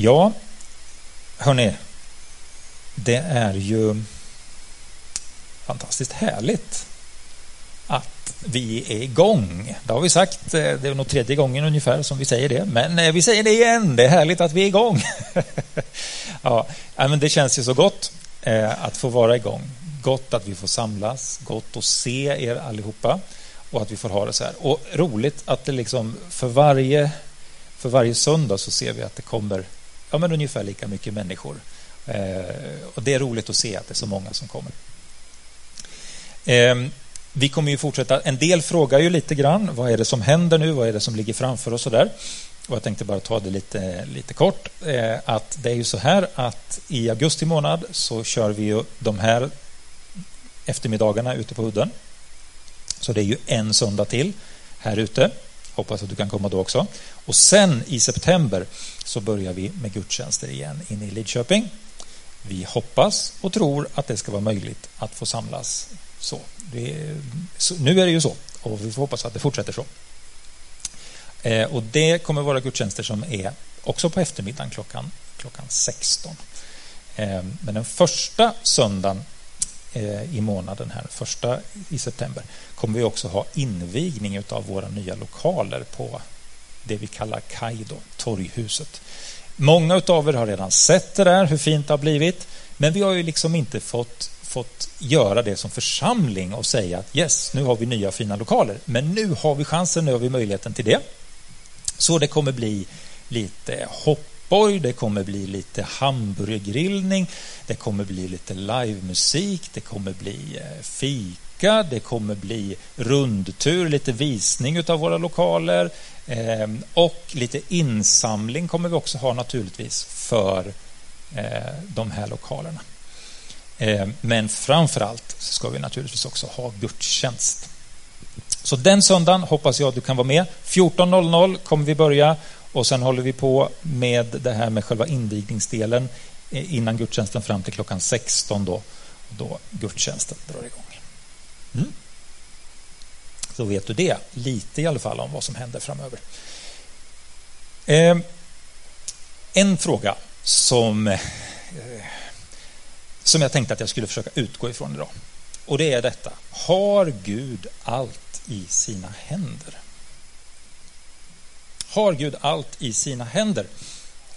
Ja, hörni, det är ju fantastiskt härligt att vi är igång. Det har vi sagt, eh, det är nog tredje gången ungefär som vi säger det, men eh, vi säger det igen. Det är härligt att vi är igång. ja, men det känns ju så gott eh, att få vara igång. Gott att vi får samlas, gott att se er allihopa och att vi får ha det så här. Och roligt att det liksom för varje, för varje söndag så ser vi att det kommer ja, men ungefär lika mycket människor. Eh, och det är roligt att se att det är så många som kommer. Ehm, vi kommer ju fortsätta. En del frågar ju lite grann. Vad är det som händer nu? Vad är det som ligger framför oss? Och, där? och jag tänkte bara ta det lite, lite kort. Eh, att det är ju så här att i augusti månad så kör vi ju de här eftermiddagarna ute på udden. Så det är ju en söndag till här ute. Hoppas att du kan komma då också. Och sen i september så börjar vi med gudstjänster igen inne i Lidköping. Vi hoppas och tror att det ska vara möjligt att få samlas så. Det, så, nu är det ju så och vi får hoppas att det fortsätter så. Eh, och Det kommer vara gudstjänster som är också på eftermiddagen klockan, klockan 16. Eh, men den första söndagen Eh, i månaden, här, första i september, kommer vi också ha invigning av våra nya lokaler på det vi kallar Kaido, torghuset. Många av er har redan sett det där, hur fint det har blivit. Men vi har ju liksom inte fått fått göra det som församling och säga att yes, nu har vi nya fina lokaler. Men nu har vi chansen, nu har vi möjligheten till det. Så det kommer bli lite hopp hoppborg, det kommer bli lite hamburgergrillning, det kommer bli lite livemusik, det kommer bli eh, fika, det kommer bli rundtur, lite visning av våra lokaler ehm, och lite insamling kommer vi också ha naturligtvis för eh, de här lokalerna. Ehm, men framför allt ska vi naturligtvis också ha gudstjänst. Så den söndagen hoppas jag att du kan vara med. 14.00 kommer vi börja och sen håller vi på med det här med själva invigningsdelen eh, innan gudstjänsten fram till klockan 16 då, då gudstjänsten drar igång. Mm. Så vet du det, lite i alla fall om vad som händer framöver. Eh, en fråga som som jag tänkte att jag skulle försöka utgå ifrån idag. Och det är detta. Har Gud allt i sina händer? Har Gud allt i sina händer?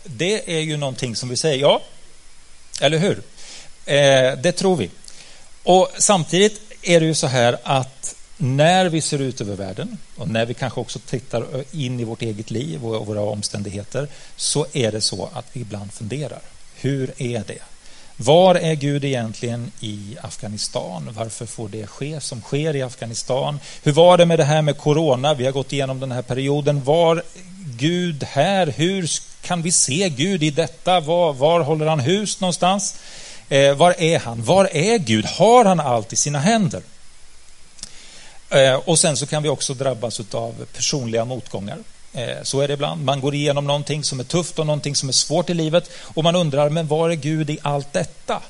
Det är ju någonting som vi säger ja, eller hur? Eh, det tror vi. Och samtidigt är det ju så här att när vi ser ut över världen och när vi kanske också tittar in i vårt eget liv och våra omständigheter så är det så att vi ibland funderar. Hur är det? Var är Gud egentligen i Afghanistan? Varför får det ske som sker i Afghanistan? Hur var det med det här med corona? Vi har gått igenom den här perioden. Var Gud här? Hur kan vi se Gud i detta? Var, var håller han hus någonstans? Eh, var är han? Var är Gud? Har han allt i sina händer? Eh, och sen så kan vi också drabbas av personliga motgångar. Eh, så är det ibland. Man går igenom någonting som är tufft och någonting som är svårt i livet och man undrar, men var är Gud i allt detta?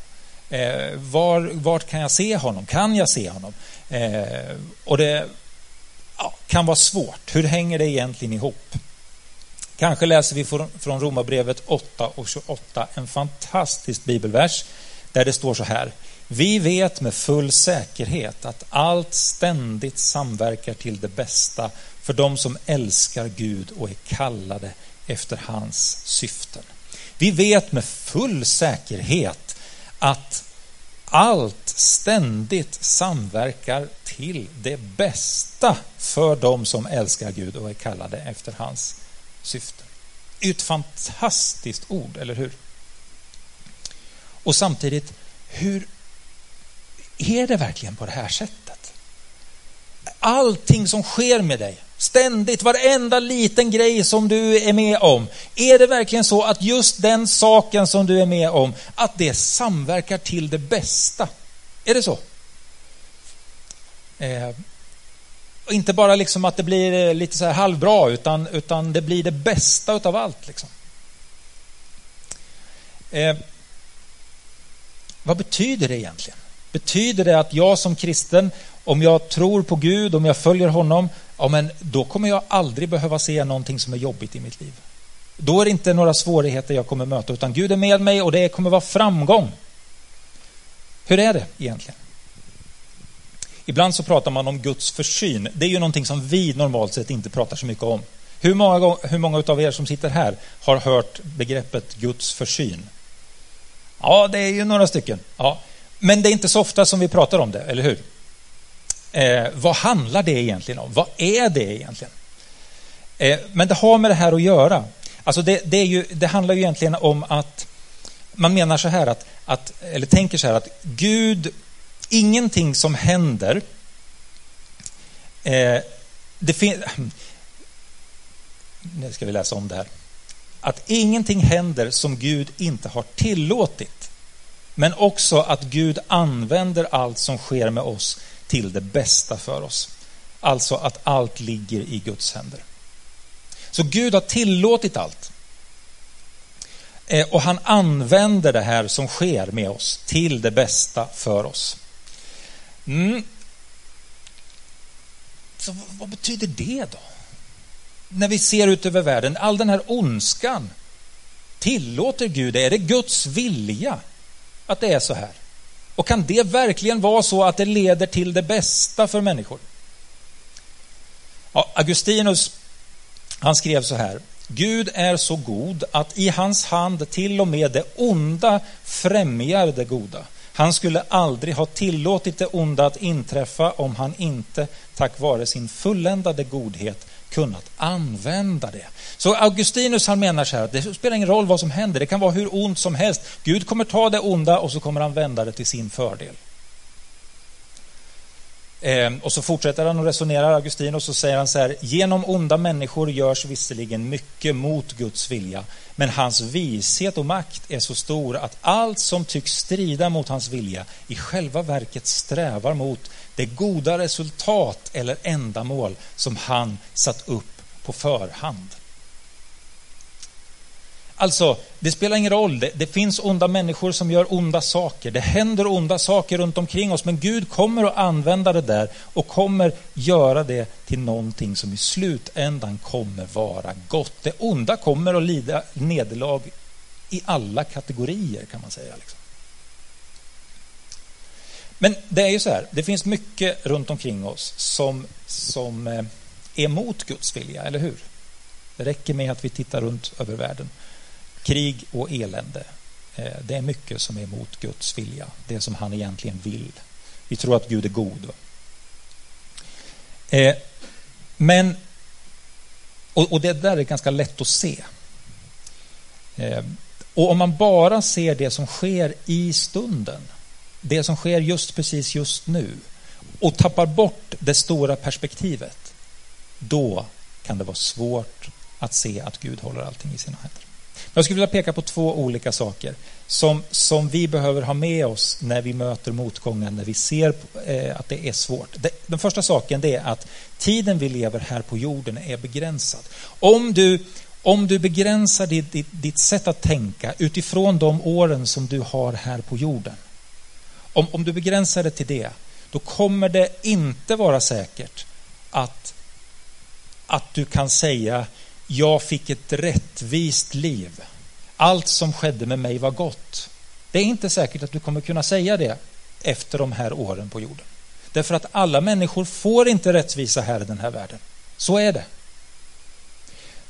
Eh, var, vart kan jag se honom? Kan jag se honom? Eh, och det ja, kan vara svårt. Hur hänger det egentligen ihop? Kanske läser vi från Romarbrevet 8 och 28 en fantastisk bibelvers där det står så här. Vi vet med full säkerhet att allt ständigt samverkar till det bästa för de som älskar Gud och är kallade efter hans syften. Vi vet med full säkerhet att allt ständigt samverkar till det bästa för de som älskar Gud och är kallade efter hans syften. Ett fantastiskt ord, eller hur? Och samtidigt, hur är det verkligen på det här sättet? Allting som sker med dig, Ständigt, varenda liten grej som du är med om. Är det verkligen så att just den saken som du är med om, att det samverkar till det bästa? Är det så? Eh, inte bara liksom att det blir eh, lite så här halvbra, utan, utan det blir det bästa utav allt. Liksom. Eh, vad betyder det egentligen? Betyder det att jag som kristen, om jag tror på Gud, om jag följer honom, ja, men då kommer jag aldrig behöva se någonting som är jobbigt i mitt liv. Då är det inte några svårigheter jag kommer möta, utan Gud är med mig och det kommer vara framgång. Hur är det egentligen? Ibland så pratar man om Guds försyn. Det är ju någonting som vi normalt sett inte pratar så mycket om. Hur många, hur många av er som sitter här har hört begreppet Guds försyn? Ja, det är ju några stycken. Ja. Men det är inte så ofta som vi pratar om det, eller hur? Eh, vad handlar det egentligen om? Vad är det egentligen? Eh, men det har med det här att göra. Alltså det, det, ju, det handlar ju egentligen om att man menar så här att, att, eller tänker så här att Gud, ingenting som händer, eh, det finns, nu ska vi läsa om det här, att ingenting händer som Gud inte har tillåtit, men också att Gud använder allt som sker med oss till det bästa för oss. Alltså att allt ligger i Guds händer. Så Gud har tillåtit allt. Eh, och han använder det här som sker med oss till det bästa för oss. Mm. Så vad betyder det då? När vi ser ut över världen, all den här ondskan. Tillåter Gud det? Är det Guds vilja att det är så här? Och kan det verkligen vara så att det leder till det bästa för människor? Ja, Augustinus, han skrev så här. Gud är så god att i hans hand till och med det onda främjar det goda. Han skulle aldrig ha tillåtit det onda att inträffa om han inte, tack vare sin fulländade godhet, kunnat använda det. Så Augustinus han menar så här att det spelar ingen roll vad som händer, det kan vara hur ont som helst. Gud kommer ta det onda och så kommer han vända det till sin fördel. Ehm, och så fortsätter han och resonerar Augustinus och så säger han så här, genom onda människor görs visserligen mycket mot Guds vilja, men hans vishet och makt är så stor att allt som tycks strida mot hans vilja i själva verket strävar mot det goda resultat eller ändamål som han satt upp på förhand. Alltså, det spelar ingen roll. Det, det, finns onda människor som gör onda saker. Det händer onda saker runt omkring oss. Men Gud kommer att använda det där och kommer göra det till någonting som i slutändan kommer vara gott. Det onda kommer att lida nederlag i alla kategorier kan man säga. Liksom. Men det är ju så här, det finns mycket runt omkring oss som, som eh, är emot Guds vilja, eller hur? Det räcker med att vi tittar runt över världen. Krig och elände. Eh, det är mycket som är emot Guds vilja, det som han egentligen vill. Vi tror att Gud är god. Eh, men, och det där är ganska lätt att se. Eh, och om man bara ser det som sker i stunden det som sker just precis just nu och tappar bort det stora perspektivet, då kan det vara svårt att se att Gud håller allting i sina händer. Jag skulle vilja peka på två olika saker som, som vi behöver ha med oss när vi möter motgången, när vi ser eh, att det är svårt. Det, den första saken är att tiden vi lever här på jorden är begränsad. Om du, om du begränsar ditt, ditt, ditt sätt att tänka utifrån de åren som du har här på jorden, om, om du begränsar det till det, då kommer det inte vara säkert att, att du kan säga jag fick ett rättvist liv. Allt som skedde med mig var gott. Det är inte säkert att du kommer kunna säga det efter de här åren på jorden. Därför att alla människor får inte rättvisa här i den här världen. Så är det.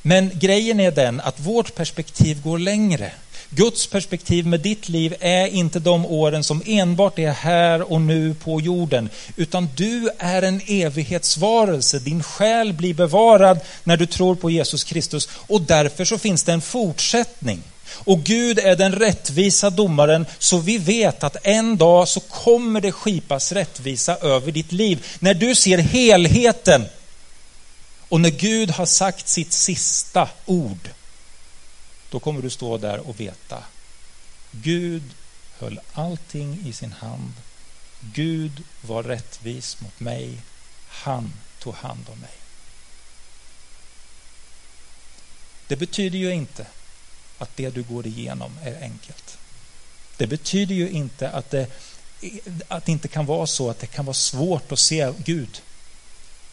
Men grejen är den att vårt perspektiv går längre. Guds perspektiv med ditt liv är inte de åren som enbart är här och nu på jorden, utan du är en evighetsvarelse. Din själ blir bevarad när du tror på Jesus Kristus och därför så finns det en fortsättning. Och Gud är den rättvisa domaren så vi vet att en dag så kommer det skipas rättvisa över ditt liv. När du ser helheten och när Gud har sagt sitt sista ord då kommer du stå där och veta Gud höll allting i sin hand. Gud var rättvis mot mig. Han tog hand om mig. Det betyder ju inte att det du går igenom är enkelt. Det betyder ju inte att det, att det inte kan vara så att det kan vara svårt att se Gud.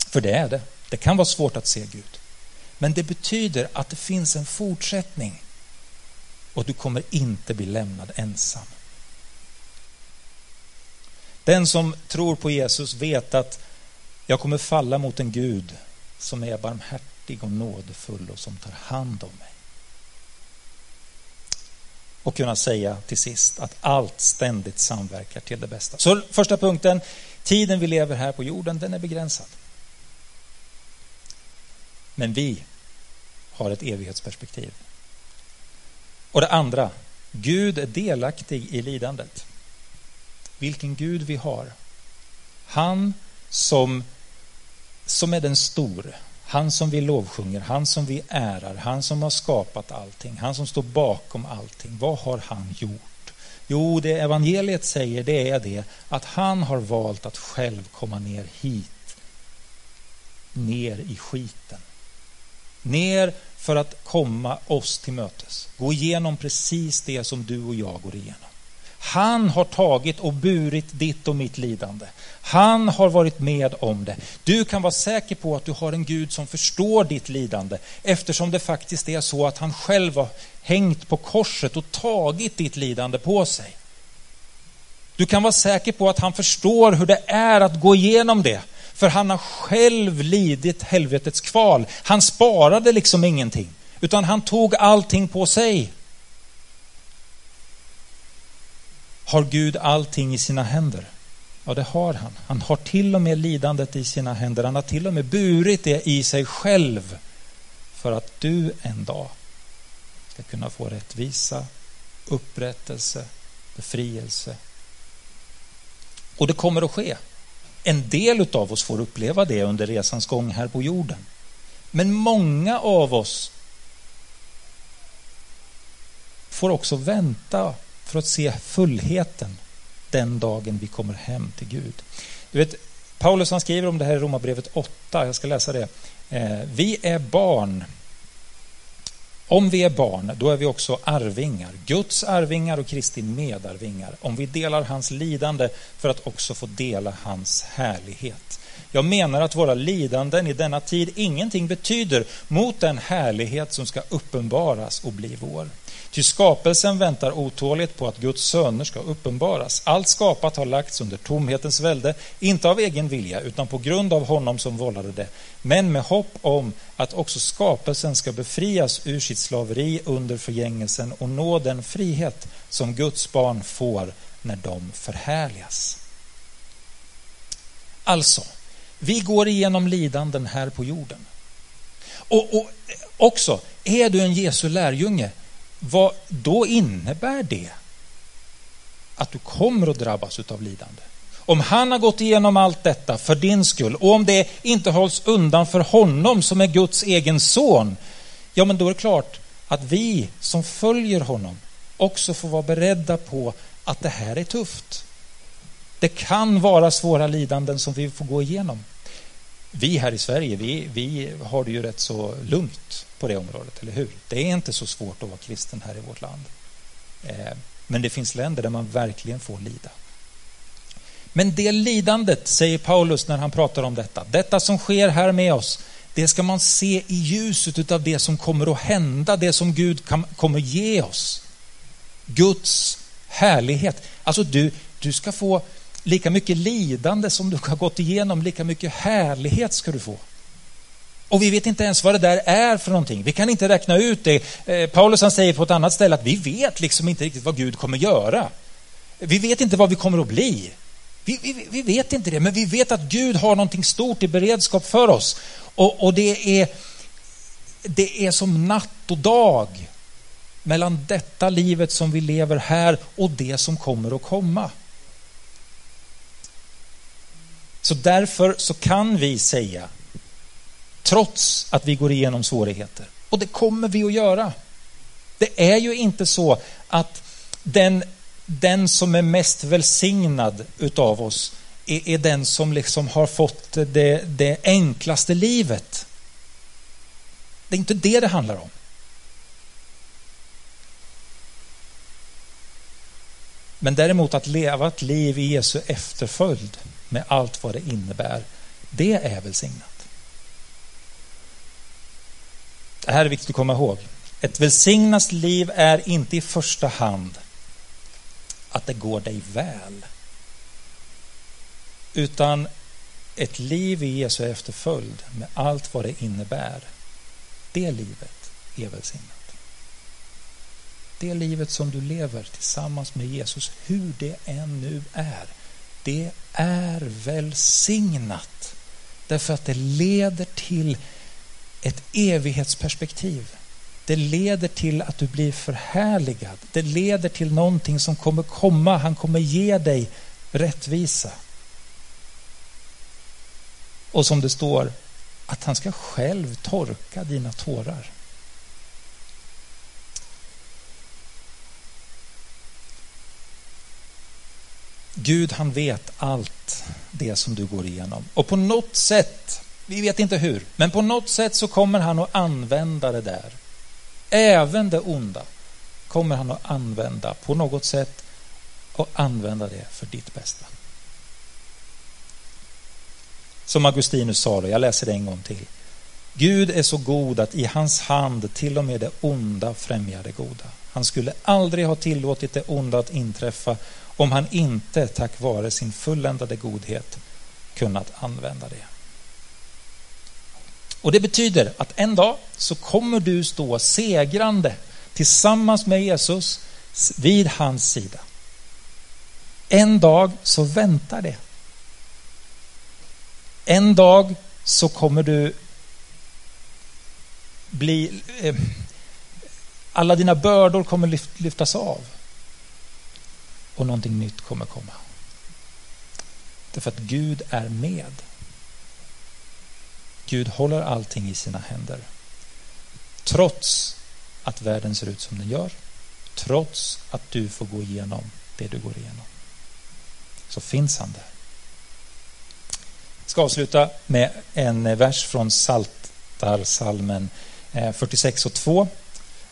För det är det. Det kan vara svårt att se Gud. Men det betyder att det finns en fortsättning och du kommer inte bli lämnad ensam. Den som tror på Jesus vet att jag kommer falla mot en Gud som är barmhärtig och nådefull och som tar hand om mig. Och kunna säga till sist att allt ständigt samverkar till det bästa. Så första punkten, tiden vi lever här på jorden, den är begränsad. Men vi har ett evighetsperspektiv. Och det andra, Gud är delaktig i lidandet. Vilken Gud vi har. Han som, som är den store, han som vi lovsjunger, han som vi ärar, han som har skapat allting, han som står bakom allting. Vad har han gjort? Jo, det evangeliet säger det är det att han har valt att själv komma ner hit, ner i skiten. Ner för att komma oss till mötes. Gå igenom precis det som du och jag går igenom. Han har tagit och burit ditt och mitt lidande. Han har varit med om det. Du kan vara säker på att du har en Gud som förstår ditt lidande eftersom det faktiskt är så att han själv har hängt på korset och tagit ditt lidande på sig. Du kan vara säker på att han förstår hur det är att gå igenom det. För han har själv lidit helvetets kval. Han sparade liksom ingenting, utan han tog allting på sig. Har Gud allting i sina händer? Ja, det har han. Han har till och med lidandet i sina händer. Han har till och med burit det i sig själv för att du en dag ska kunna få rättvisa, upprättelse, befrielse. Och det kommer att ske. En del av oss får uppleva det under resans gång här på jorden. Men många av oss får också vänta för att se fullheten den dagen vi kommer hem till Gud. Du vet, Paulus han skriver om det här i Romarbrevet 8, jag ska läsa det. Eh, vi är barn. Om vi är barn, då är vi också arvingar. Guds arvingar och Kristi medarvingar. Om vi delar hans lidande för att också få dela hans härlighet. Jag menar att våra lidanden i denna tid ingenting betyder mot den härlighet som ska uppenbaras och bli vår. Ty skapelsen väntar otåligt på att Guds söner ska uppenbaras. Allt skapat har lagts under tomhetens välde, inte av egen vilja, utan på grund av honom som vållade det, men med hopp om att också skapelsen ska befrias ur sitt slaveri under förgängelsen och nå den frihet som Guds barn får när de förhärligas. Alltså, vi går igenom lidanden här på jorden. Och, och också, är du en Jesu lärjunge, vad, då innebär det att du kommer att drabbas av lidande. Om han har gått igenom allt detta för din skull och om det inte hålls undan för honom som är Guds egen son, ja men då är det klart att vi som följer honom också får vara beredda på att det här är tufft. Det kan vara svåra lidanden som vi får gå igenom. Vi här i Sverige, vi, vi har det ju rätt så lugnt på det området, eller hur? Det är inte så svårt att vara kristen här i vårt land. Eh, men det finns länder där man verkligen får lida. Men det lidandet, säger Paulus när han pratar om detta, detta som sker här med oss, det ska man se i ljuset av det som kommer att hända, det som Gud kommer ge oss. Guds härlighet. Alltså du, du ska få lika mycket lidande som du har gått igenom, lika mycket härlighet ska du få. Och vi vet inte ens vad det där är för någonting. Vi kan inte räkna ut det. Eh, Paulus han säger på ett annat ställe att vi vet liksom inte riktigt vad Gud kommer göra. Vi vet inte vad vi kommer att bli. Vi, vi, vi vet inte det, men vi vet att Gud har någonting stort i beredskap för oss. Och, och det, är, det är som natt och dag mellan detta livet som vi lever här och det som kommer att komma. Så därför så kan vi säga trots att vi går igenom svårigheter. Och det kommer vi att göra. Det är ju inte så att den, den som är mest välsignad utav oss är, är den som liksom har fått det, det enklaste livet. Det är inte det det handlar om. Men däremot att leva ett liv i Jesu efterföljd med allt vad det innebär, det är välsignat. Det här är viktigt att komma ihåg. Ett välsignat liv är inte i första hand att det går dig väl. Utan ett liv i Jesu efterföljd med allt vad det innebär. Det livet är välsignat. Det livet som du lever tillsammans med Jesus, hur det än nu är, det är välsignat. Därför att det leder till ett evighetsperspektiv. Det leder till att du blir förhärligad. Det leder till någonting som kommer komma. Han kommer ge dig rättvisa. Och som det står, att han ska själv torka dina tårar. Gud han vet allt det som du går igenom. Och på något sätt, vi vet inte hur, men på något sätt så kommer han att använda det där. Även det onda kommer han att använda på något sätt och använda det för ditt bästa. Som Augustinus sa, jag läser det en gång till. Gud är så god att i hans hand till och med det onda främjar det goda. Han skulle aldrig ha tillåtit det onda att inträffa om han inte tack vare sin fulländade godhet kunnat använda det. Och Det betyder att en dag så kommer du stå segrande tillsammans med Jesus vid hans sida. En dag så väntar det. En dag så kommer du bli... Eh, alla dina bördor kommer lyftas av och någonting nytt kommer komma. Därför att Gud är med. Gud håller allting i sina händer. Trots att världen ser ut som den gör, trots att du får gå igenom det du går igenom, så finns han där. Jag ska avsluta med en vers från Saltarsalmen eh, 46 och 2.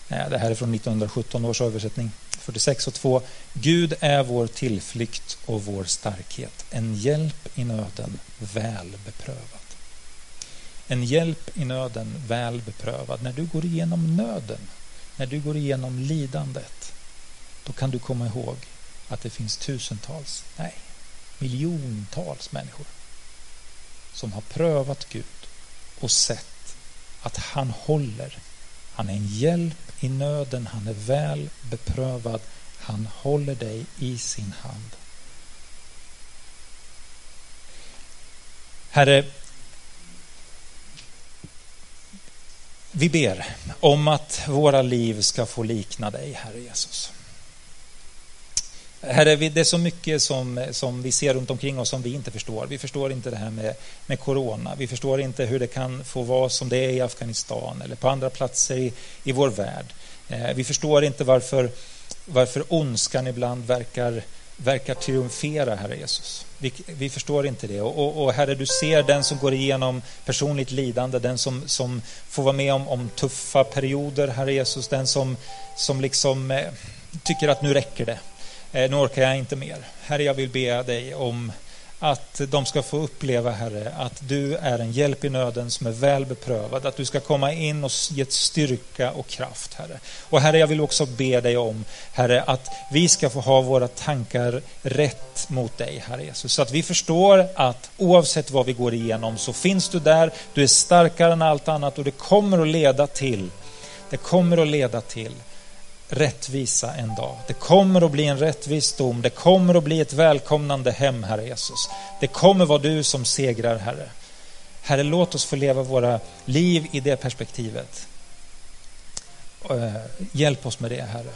Eh, det här är från 1917 års översättning. 46 och 2. Gud är vår tillflykt och vår starkhet, en hjälp i nöden väl beprövad. En hjälp i nöden väl beprövad. När du går igenom nöden, när du går igenom lidandet, då kan du komma ihåg att det finns tusentals, nej, miljontals människor som har prövat Gud och sett att han håller. Han är en hjälp i nöden, han är väl beprövad, han håller dig i sin hand. Herre, vi ber om att våra liv ska få likna dig, Herre Jesus. Herre, det är så mycket som, som vi ser runt omkring oss som vi inte förstår. Vi förstår inte det här med, med corona. Vi förstår inte hur det kan få vara som det är i Afghanistan eller på andra platser i, i vår värld. Eh, vi förstår inte varför, varför ondskan ibland verkar, verkar triumfera, Herre Jesus. Vi, vi förstår inte det. Och, och, och, Herre, du ser den som går igenom personligt lidande, den som, som får vara med om, om tuffa perioder, Herre Jesus, den som, som liksom eh, tycker att nu räcker det. Eh, nu orkar jag inte mer. Herre, jag vill be dig om att de ska få uppleva, Herre, att du är en hjälp i nöden som är väl beprövad, att du ska komma in och ge styrka och kraft, Herre. Och Herre, jag vill också be dig om, Herre, att vi ska få ha våra tankar rätt mot dig, Herre Jesus. Så att vi förstår att oavsett vad vi går igenom så finns du där, du är starkare än allt annat och det kommer att leda till, det kommer att leda till rättvisa en dag. Det kommer att bli en rättvis dom. Det kommer att bli ett välkomnande hem, Herre Jesus. Det kommer vara du som segrar, Herre. Herre, låt oss få leva våra liv i det perspektivet. Eh, hjälp oss med det, Herre.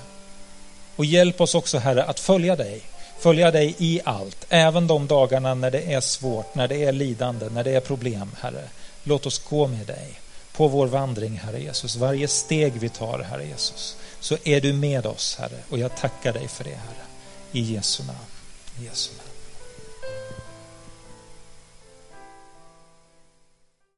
Och hjälp oss också, Herre, att följa dig. Följa dig i allt, även de dagarna när det är svårt, när det är lidande, när det är problem, Herre. Låt oss gå med dig på vår vandring, Herre Jesus. Varje steg vi tar, Herre Jesus så är du med oss, Herre. Och jag tackar dig för det, Herre. I Jesu namn. I Jesu namn.